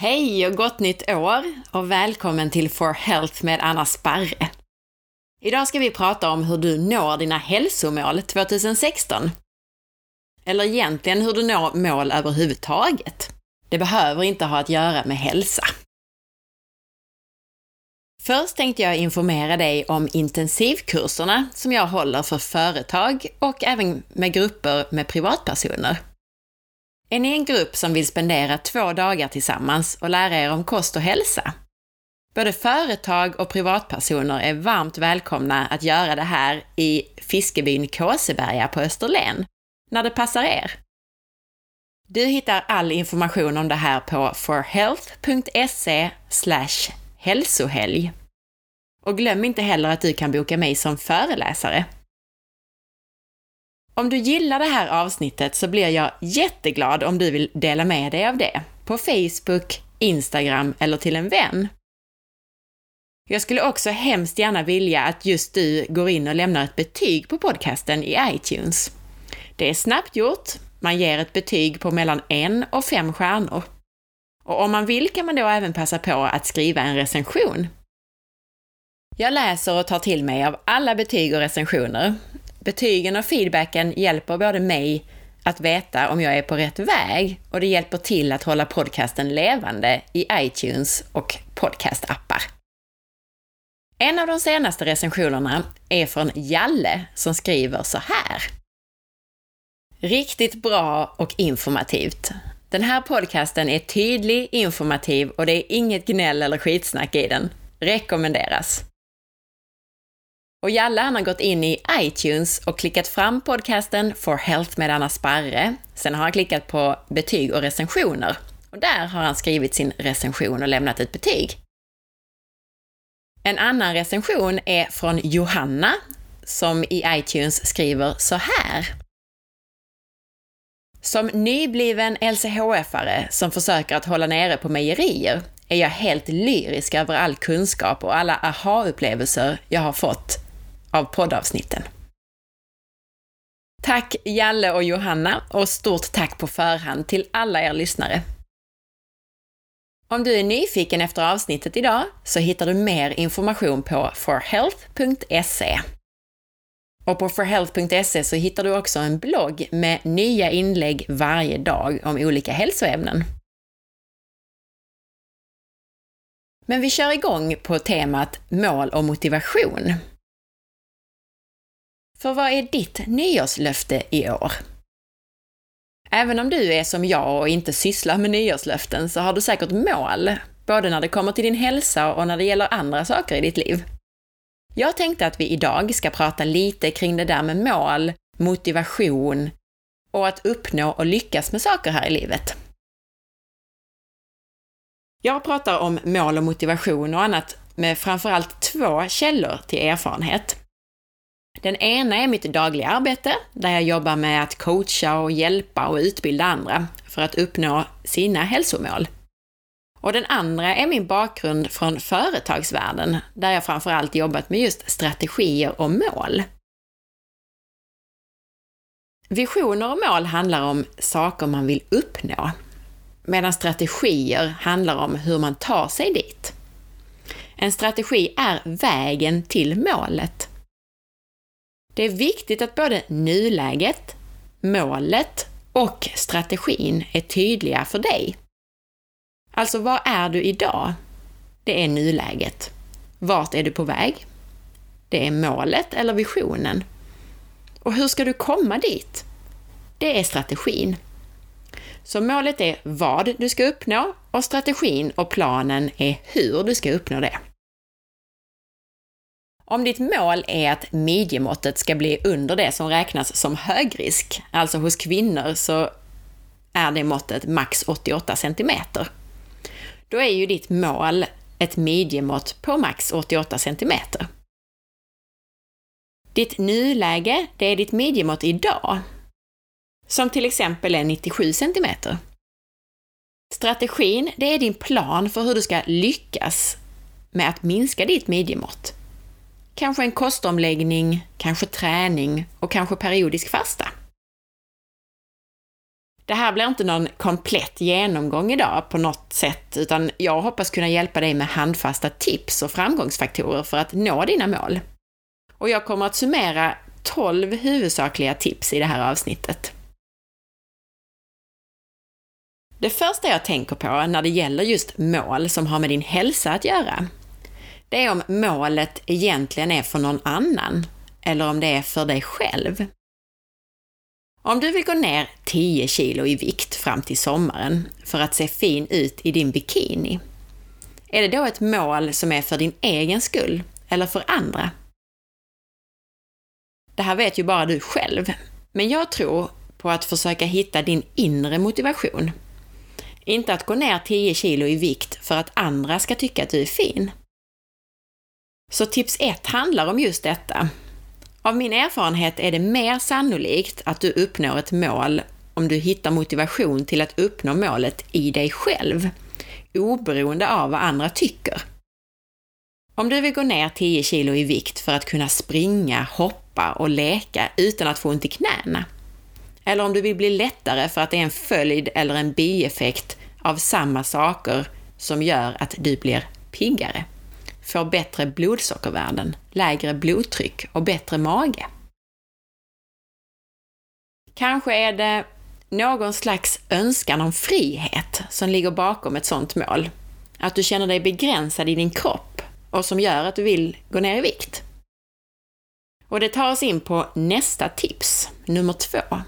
Hej och gott nytt år och välkommen till For Health med Anna Sparre. Idag ska vi prata om hur du når dina hälsomål 2016. Eller egentligen hur du når mål överhuvudtaget. Det behöver inte ha att göra med hälsa. Först tänkte jag informera dig om intensivkurserna som jag håller för företag och även med grupper med privatpersoner. Är ni en grupp som vill spendera två dagar tillsammans och lära er om kost och hälsa? Både företag och privatpersoner är varmt välkomna att göra det här i fiskebyn Kåseberga på Österlen, när det passar er. Du hittar all information om det här på forhealth.se hälsohelg. Och glöm inte heller att du kan boka mig som föreläsare. Om du gillar det här avsnittet så blir jag jätteglad om du vill dela med dig av det på Facebook, Instagram eller till en vän. Jag skulle också hemskt gärna vilja att just du går in och lämnar ett betyg på podcasten i iTunes. Det är snabbt gjort, man ger ett betyg på mellan en och fem stjärnor. Och om man vill kan man då även passa på att skriva en recension. Jag läser och tar till mig av alla betyg och recensioner. Betygen och feedbacken hjälper både mig att veta om jag är på rätt väg och det hjälper till att hålla podcasten levande i iTunes och podcastappar. En av de senaste recensionerna är från Jalle som skriver så här. Riktigt bra och informativt. Den här podcasten är tydlig, informativ och det är inget gnäll eller skitsnack i den. Rekommenderas. Och Jalle han har gått in i iTunes och klickat fram podcasten For Health med Anna Sparre. Sen har han klickat på betyg och recensioner. Och där har han skrivit sin recension och lämnat ett betyg. En annan recension är från Johanna, som i iTunes skriver så här. Som nybliven LCHF-are som försöker att hålla nere på mejerier är jag helt lyrisk över all kunskap och alla aha-upplevelser jag har fått av poddavsnitten. Tack Jalle och Johanna och stort tack på förhand till alla er lyssnare. Om du är nyfiken efter avsnittet idag så hittar du mer information på forhealth.se. Och på forhealth.se så hittar du också en blogg med nya inlägg varje dag om olika hälsoämnen. Men vi kör igång på temat mål och motivation. För vad är ditt nyårslöfte i år? Även om du är som jag och inte sysslar med nyårslöften så har du säkert mål, både när det kommer till din hälsa och när det gäller andra saker i ditt liv. Jag tänkte att vi idag ska prata lite kring det där med mål, motivation och att uppnå och lyckas med saker här i livet. Jag pratar om mål och motivation och annat med framförallt två källor till erfarenhet. Den ena är mitt dagliga arbete, där jag jobbar med att coacha och hjälpa och utbilda andra för att uppnå sina hälsomål. Och den andra är min bakgrund från företagsvärlden, där jag framförallt jobbat med just strategier och mål. Visioner och mål handlar om saker man vill uppnå, medan strategier handlar om hur man tar sig dit. En strategi är vägen till målet. Det är viktigt att både nuläget, målet och strategin är tydliga för dig. Alltså, vad är du idag? Det är nuläget. Vart är du på väg? Det är målet eller visionen. Och hur ska du komma dit? Det är strategin. Så målet är vad du ska uppnå och strategin och planen är hur du ska uppnå det. Om ditt mål är att midjemåttet ska bli under det som räknas som högrisk, alltså hos kvinnor så är det måttet max 88 cm. Då är ju ditt mål ett midjemått på max 88 cm. Ditt nuläge, det är ditt midjemått idag, som till exempel är 97 cm. Strategin, det är din plan för hur du ska lyckas med att minska ditt midjemått. Kanske en kostomläggning, kanske träning och kanske periodisk fasta. Det här blir inte någon komplett genomgång idag på något sätt, utan jag hoppas kunna hjälpa dig med handfasta tips och framgångsfaktorer för att nå dina mål. Och jag kommer att summera 12 huvudsakliga tips i det här avsnittet. Det första jag tänker på när det gäller just mål som har med din hälsa att göra, det är om målet egentligen är för någon annan eller om det är för dig själv. Om du vill gå ner 10 kilo i vikt fram till sommaren för att se fin ut i din bikini, är det då ett mål som är för din egen skull eller för andra? Det här vet ju bara du själv, men jag tror på att försöka hitta din inre motivation. Inte att gå ner 10 kilo i vikt för att andra ska tycka att du är fin. Så tips 1 handlar om just detta. Av min erfarenhet är det mer sannolikt att du uppnår ett mål om du hittar motivation till att uppnå målet i dig själv, oberoende av vad andra tycker. Om du vill gå ner 10 kilo i vikt för att kunna springa, hoppa och leka utan att få ont i knäna, eller om du vill bli lättare för att det är en följd eller en bieffekt av samma saker som gör att du blir piggare, får bättre blodsockervärden, lägre blodtryck och bättre mage. Kanske är det någon slags önskan om frihet som ligger bakom ett sådant mål. Att du känner dig begränsad i din kropp och som gör att du vill gå ner i vikt. Och det tar oss in på nästa tips, nummer två.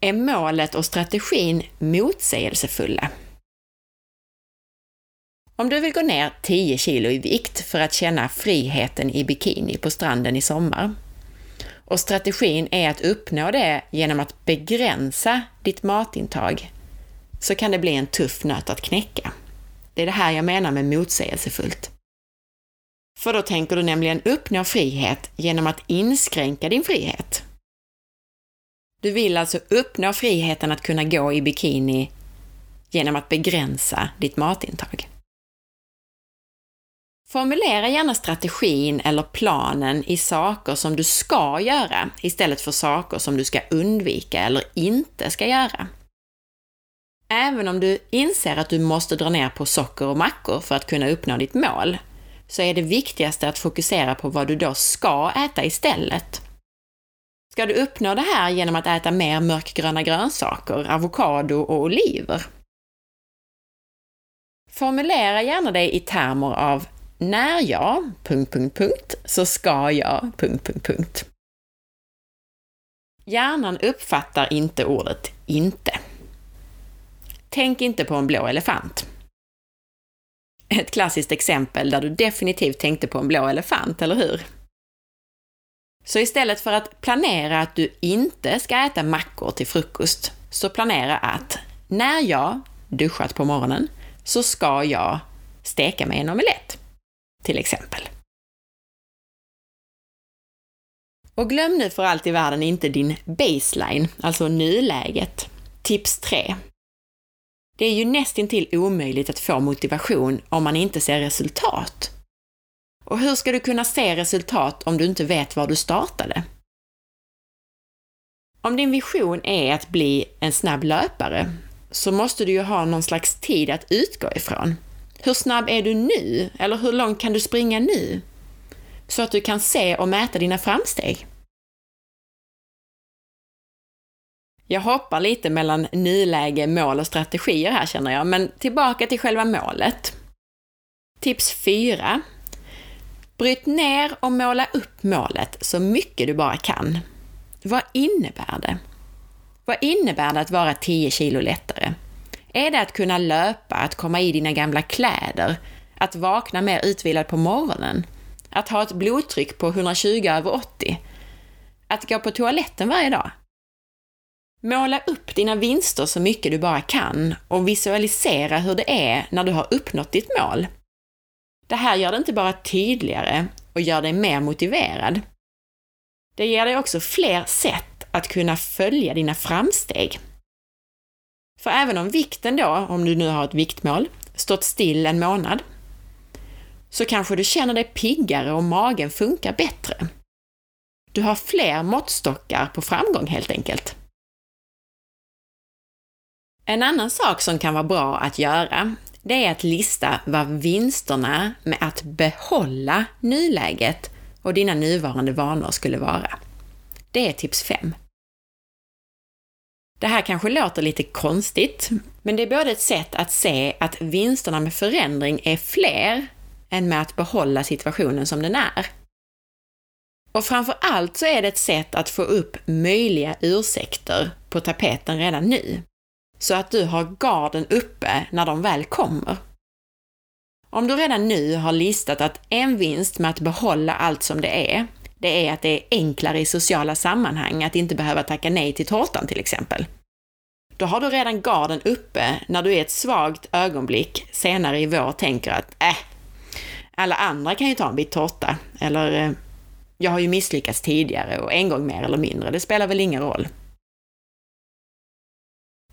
Är målet och strategin motsägelsefulla? Om du vill gå ner 10 kilo i vikt för att känna friheten i bikini på stranden i sommar och strategin är att uppnå det genom att begränsa ditt matintag, så kan det bli en tuff nöt att knäcka. Det är det här jag menar med motsägelsefullt. För då tänker du nämligen uppnå frihet genom att inskränka din frihet. Du vill alltså uppnå friheten att kunna gå i bikini genom att begränsa ditt matintag. Formulera gärna strategin eller planen i saker som du ska göra istället för saker som du ska undvika eller inte ska göra. Även om du inser att du måste dra ner på socker och mackor för att kunna uppnå ditt mål, så är det viktigaste att fokusera på vad du då ska äta istället. Ska du uppnå det här genom att äta mer mörkgröna grönsaker, avokado och oliver? Formulera gärna dig i termer av när jag... Punkt, punkt, punkt, så ska jag... Punkt, punkt, punkt. Hjärnan uppfattar inte ordet inte. Tänk inte på en blå elefant. Ett klassiskt exempel där du definitivt tänkte på en blå elefant, eller hur? Så istället för att planera att du inte ska äta mackor till frukost, så planera att när jag duschat på morgonen så ska jag steka mig en omelett till exempel. Och glöm nu för allt i världen inte din baseline, alltså nuläget. Tips 3. Det är ju nästintill omöjligt att få motivation om man inte ser resultat. Och hur ska du kunna se resultat om du inte vet var du startade? Om din vision är att bli en snabb löpare, så måste du ju ha någon slags tid att utgå ifrån. Hur snabb är du nu? Eller hur långt kan du springa nu? Så att du kan se och mäta dina framsteg. Jag hoppar lite mellan nuläge, mål och strategier här känner jag, men tillbaka till själva målet. Tips 4. Bryt ner och måla upp målet så mycket du bara kan. Vad innebär det? Vad innebär det att vara 10 kilo lättare? Är det att kunna löpa, att komma i dina gamla kläder, att vakna mer utvilad på morgonen, att ha ett blodtryck på 120 över 80, att gå på toaletten varje dag? Måla upp dina vinster så mycket du bara kan och visualisera hur det är när du har uppnått ditt mål. Det här gör det inte bara tydligare och gör dig mer motiverad. Det ger dig också fler sätt att kunna följa dina framsteg. För även om vikten då, om du nu har ett viktmål, stått still en månad, så kanske du känner dig piggare och magen funkar bättre. Du har fler måttstockar på framgång helt enkelt. En annan sak som kan vara bra att göra, det är att lista vad vinsterna med att behålla nuläget och dina nuvarande vanor skulle vara. Det är tips 5. Det här kanske låter lite konstigt, men det är både ett sätt att se att vinsterna med förändring är fler än med att behålla situationen som den är. Och framför allt så är det ett sätt att få upp möjliga ursäkter på tapeten redan nu, så att du har garden uppe när de väl kommer. Om du redan nu har listat att en vinst med att behålla allt som det är, det är att det är enklare i sociala sammanhang att inte behöva tacka nej till tårtan till exempel. Då har du redan garden uppe när du i ett svagt ögonblick senare i vår tänker att äh, alla andra kan ju ta en bit tårta, eller eh, jag har ju misslyckats tidigare och en gång mer eller mindre, det spelar väl ingen roll.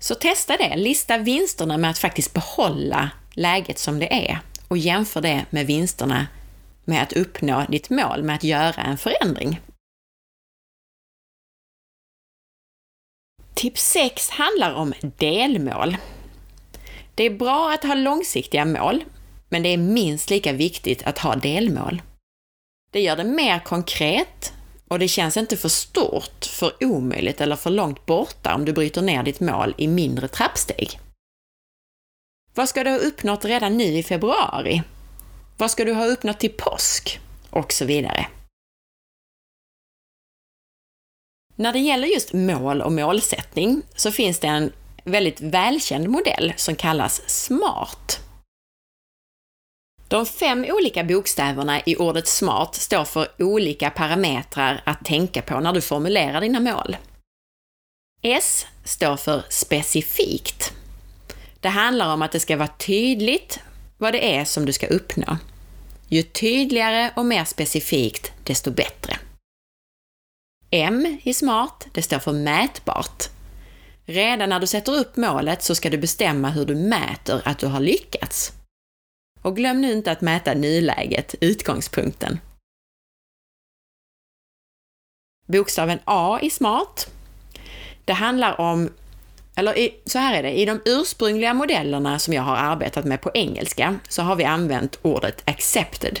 Så testa det, lista vinsterna med att faktiskt behålla läget som det är och jämför det med vinsterna med att uppnå ditt mål med att göra en förändring. Tips 6 handlar om delmål. Det är bra att ha långsiktiga mål, men det är minst lika viktigt att ha delmål. Det gör det mer konkret och det känns inte för stort, för omöjligt eller för långt borta om du bryter ner ditt mål i mindre trappsteg. Vad ska du ha uppnått redan nu i februari? Vad ska du ha uppnått till påsk? Och så vidare. När det gäller just mål och målsättning så finns det en väldigt välkänd modell som kallas SMART. De fem olika bokstäverna i ordet SMART står för olika parametrar att tänka på när du formulerar dina mål. S står för specifikt. Det handlar om att det ska vara tydligt vad det är som du ska uppnå. Ju tydligare och mer specifikt, desto bättre. M i SMART, det står för mätbart. Redan när du sätter upp målet så ska du bestämma hur du mäter att du har lyckats. Och glöm nu inte att mäta nuläget, utgångspunkten. Bokstaven A i SMART. Det handlar om, eller så här är det, i de ursprungliga modellerna som jag har arbetat med på engelska så har vi använt ordet accepted.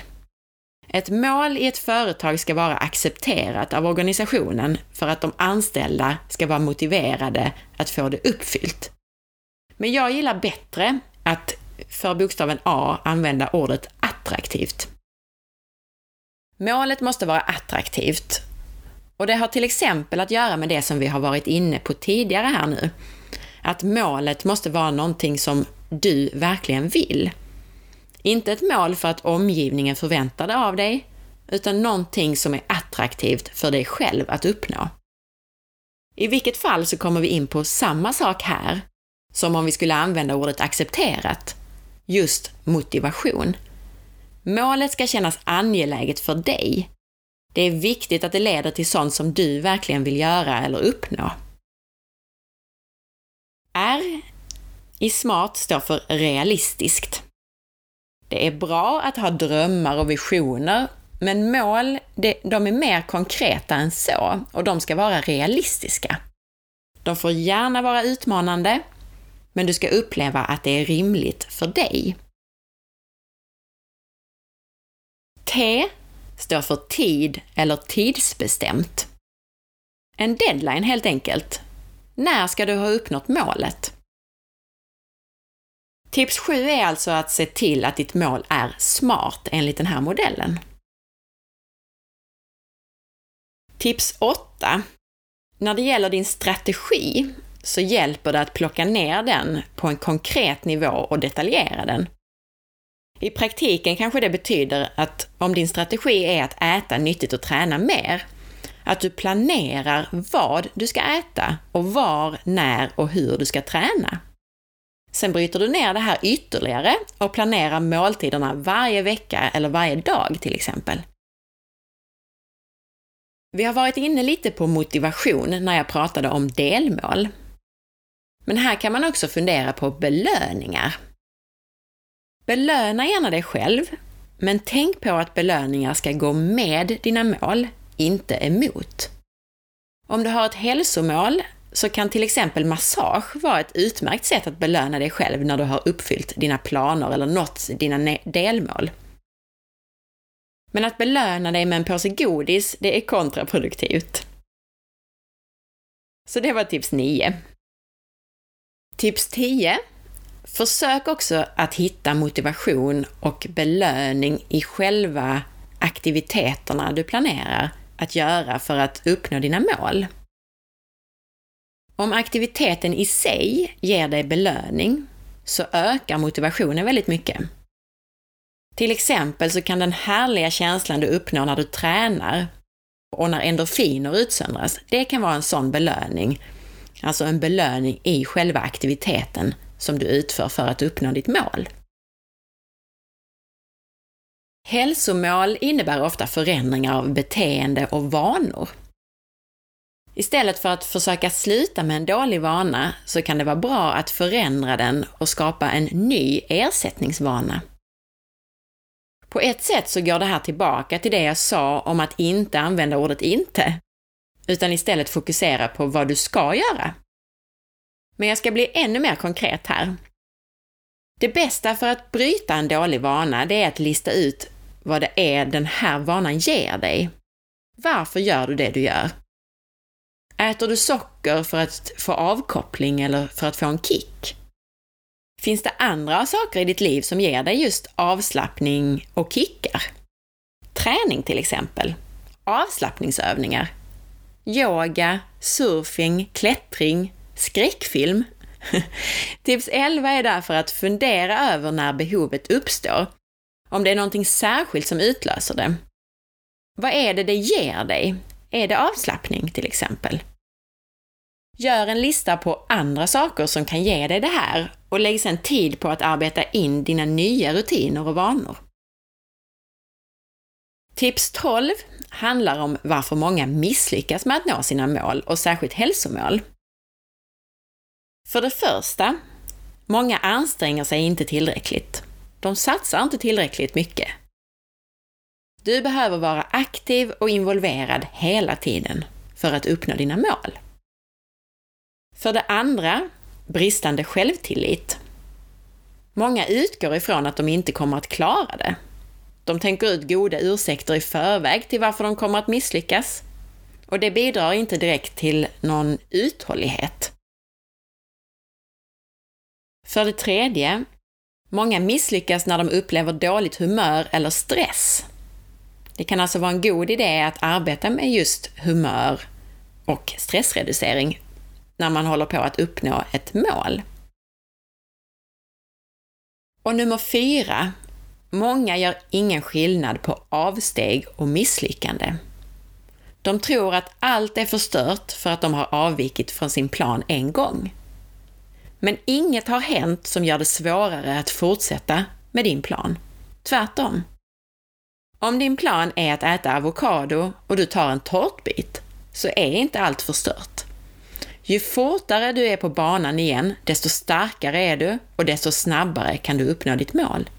Ett mål i ett företag ska vara accepterat av organisationen för att de anställda ska vara motiverade att få det uppfyllt. Men jag gillar bättre att för bokstaven A använda ordet attraktivt. Målet måste vara attraktivt. Och det har till exempel att göra med det som vi har varit inne på tidigare här nu. Att målet måste vara någonting som du verkligen vill. Inte ett mål för att omgivningen förväntar det av dig, utan någonting som är attraktivt för dig själv att uppnå. I vilket fall så kommer vi in på samma sak här, som om vi skulle använda ordet accepterat, just motivation. Målet ska kännas angeläget för dig. Det är viktigt att det leder till sånt som du verkligen vill göra eller uppnå. R i SMART står för realistiskt. Det är bra att ha drömmar och visioner, men mål, de är mer konkreta än så och de ska vara realistiska. De får gärna vara utmanande, men du ska uppleva att det är rimligt för dig. T står för tid eller tidsbestämt. En deadline helt enkelt. När ska du ha uppnått målet? Tips 7 är alltså att se till att ditt mål är smart enligt den här modellen. Tips 8. När det gäller din strategi så hjälper det att plocka ner den på en konkret nivå och detaljera den. I praktiken kanske det betyder att om din strategi är att äta nyttigt och träna mer, att du planerar vad du ska äta och var, när och hur du ska träna. Sen bryter du ner det här ytterligare och planerar måltiderna varje vecka eller varje dag till exempel. Vi har varit inne lite på motivation när jag pratade om delmål. Men här kan man också fundera på belöningar. Belöna gärna dig själv, men tänk på att belöningar ska gå med dina mål, inte emot. Om du har ett hälsomål så kan till exempel massage vara ett utmärkt sätt att belöna dig själv när du har uppfyllt dina planer eller nått dina delmål. Men att belöna dig med en påse godis, det är kontraproduktivt. Så det var tips 9. Tips 10. Försök också att hitta motivation och belöning i själva aktiviteterna du planerar att göra för att uppnå dina mål. Om aktiviteten i sig ger dig belöning så ökar motivationen väldigt mycket. Till exempel så kan den härliga känslan du uppnår när du tränar och när endorfiner utsöndras, det kan vara en sån belöning. Alltså en belöning i själva aktiviteten som du utför för att uppnå ditt mål. Hälsomål innebär ofta förändringar av beteende och vanor. Istället för att försöka sluta med en dålig vana så kan det vara bra att förändra den och skapa en ny ersättningsvana. På ett sätt så går det här tillbaka till det jag sa om att inte använda ordet inte, utan istället fokusera på vad du ska göra. Men jag ska bli ännu mer konkret här. Det bästa för att bryta en dålig vana, det är att lista ut vad det är den här vanan ger dig. Varför gör du det du gör? Äter du socker för att få avkoppling eller för att få en kick? Finns det andra saker i ditt liv som ger dig just avslappning och kickar? Träning till exempel. Avslappningsövningar. Yoga, surfing, klättring, skräckfilm. Tips 11 är därför att fundera över när behovet uppstår. Om det är någonting särskilt som utlöser det. Vad är det det ger dig? Är det avslappning till exempel? Gör en lista på andra saker som kan ge dig det här och lägg sedan tid på att arbeta in dina nya rutiner och vanor. Tips 12 handlar om varför många misslyckas med att nå sina mål och särskilt hälsomål. För det första, många anstränger sig inte tillräckligt. De satsar inte tillräckligt mycket. Du behöver vara aktiv och involverad hela tiden för att uppnå dina mål. För det andra, bristande självtillit. Många utgår ifrån att de inte kommer att klara det. De tänker ut goda ursäkter i förväg till varför de kommer att misslyckas. Och det bidrar inte direkt till någon uthållighet. För det tredje, många misslyckas när de upplever dåligt humör eller stress. Det kan alltså vara en god idé att arbeta med just humör och stressreducering när man håller på att uppnå ett mål. Och nummer fyra. Många gör ingen skillnad på avsteg och misslyckande. De tror att allt är förstört för att de har avvikit från sin plan en gång. Men inget har hänt som gör det svårare att fortsätta med din plan. Tvärtom. Om din plan är att äta avokado och du tar en tårtbit, så är inte allt förstört. Ju fortare du är på banan igen, desto starkare är du och desto snabbare kan du uppnå ditt mål.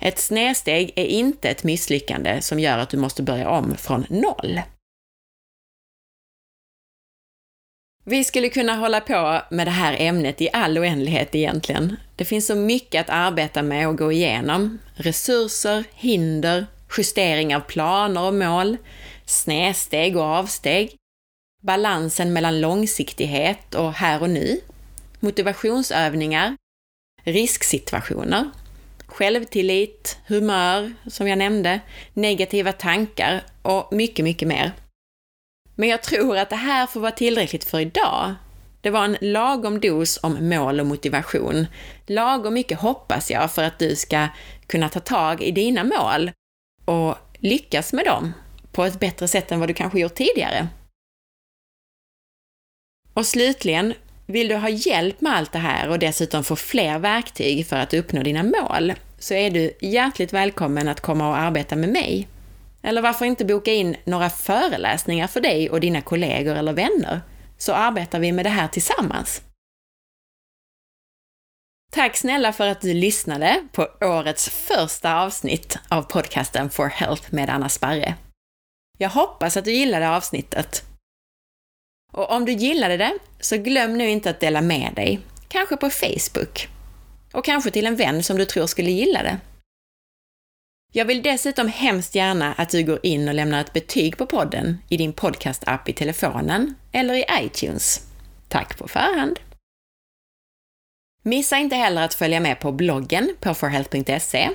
Ett snedsteg är inte ett misslyckande som gör att du måste börja om från noll. Vi skulle kunna hålla på med det här ämnet i all oändlighet egentligen. Det finns så mycket att arbeta med och gå igenom. Resurser, hinder, justering av planer och mål, snedsteg och avsteg, balansen mellan långsiktighet och här och nu, motivationsövningar, risksituationer, självtillit, humör, som jag nämnde, negativa tankar och mycket, mycket mer. Men jag tror att det här får vara tillräckligt för idag. Det var en lagom dos om mål och motivation. Lagom mycket hoppas jag för att du ska kunna ta tag i dina mål och lyckas med dem på ett bättre sätt än vad du kanske gjort tidigare. Och slutligen, vill du ha hjälp med allt det här och dessutom få fler verktyg för att uppnå dina mål, så är du hjärtligt välkommen att komma och arbeta med mig. Eller varför inte boka in några föreläsningar för dig och dina kollegor eller vänner, så arbetar vi med det här tillsammans. Tack snälla för att du lyssnade på årets första avsnitt av podcasten For Health med Anna Sparre. Jag hoppas att du gillade avsnittet Och om du gillade det, så glöm nu inte att dela med dig. Kanske på Facebook. Och kanske till en vän som du tror skulle gilla det. Jag vill dessutom hemskt gärna att du går in och lämnar ett betyg på podden i din podcastapp i telefonen eller i iTunes. Tack på förhand! Missa inte heller att följa med på bloggen på forhealth.se.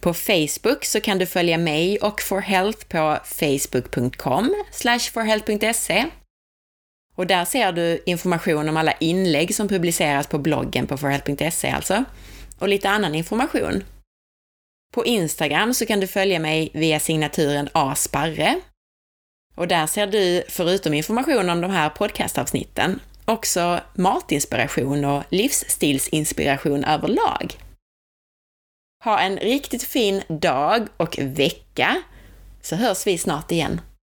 På Facebook så kan du följa mig och forhealth på facebook.com forhealth.se. Och där ser du information om alla inlägg som publiceras på bloggen på forhealth.se alltså, och lite annan information. På Instagram så kan du följa mig via signaturen asparre. Och där ser du, förutom information om de här podcastavsnitten, också matinspiration och livsstilsinspiration överlag. Ha en riktigt fin dag och vecka, så hörs vi snart igen.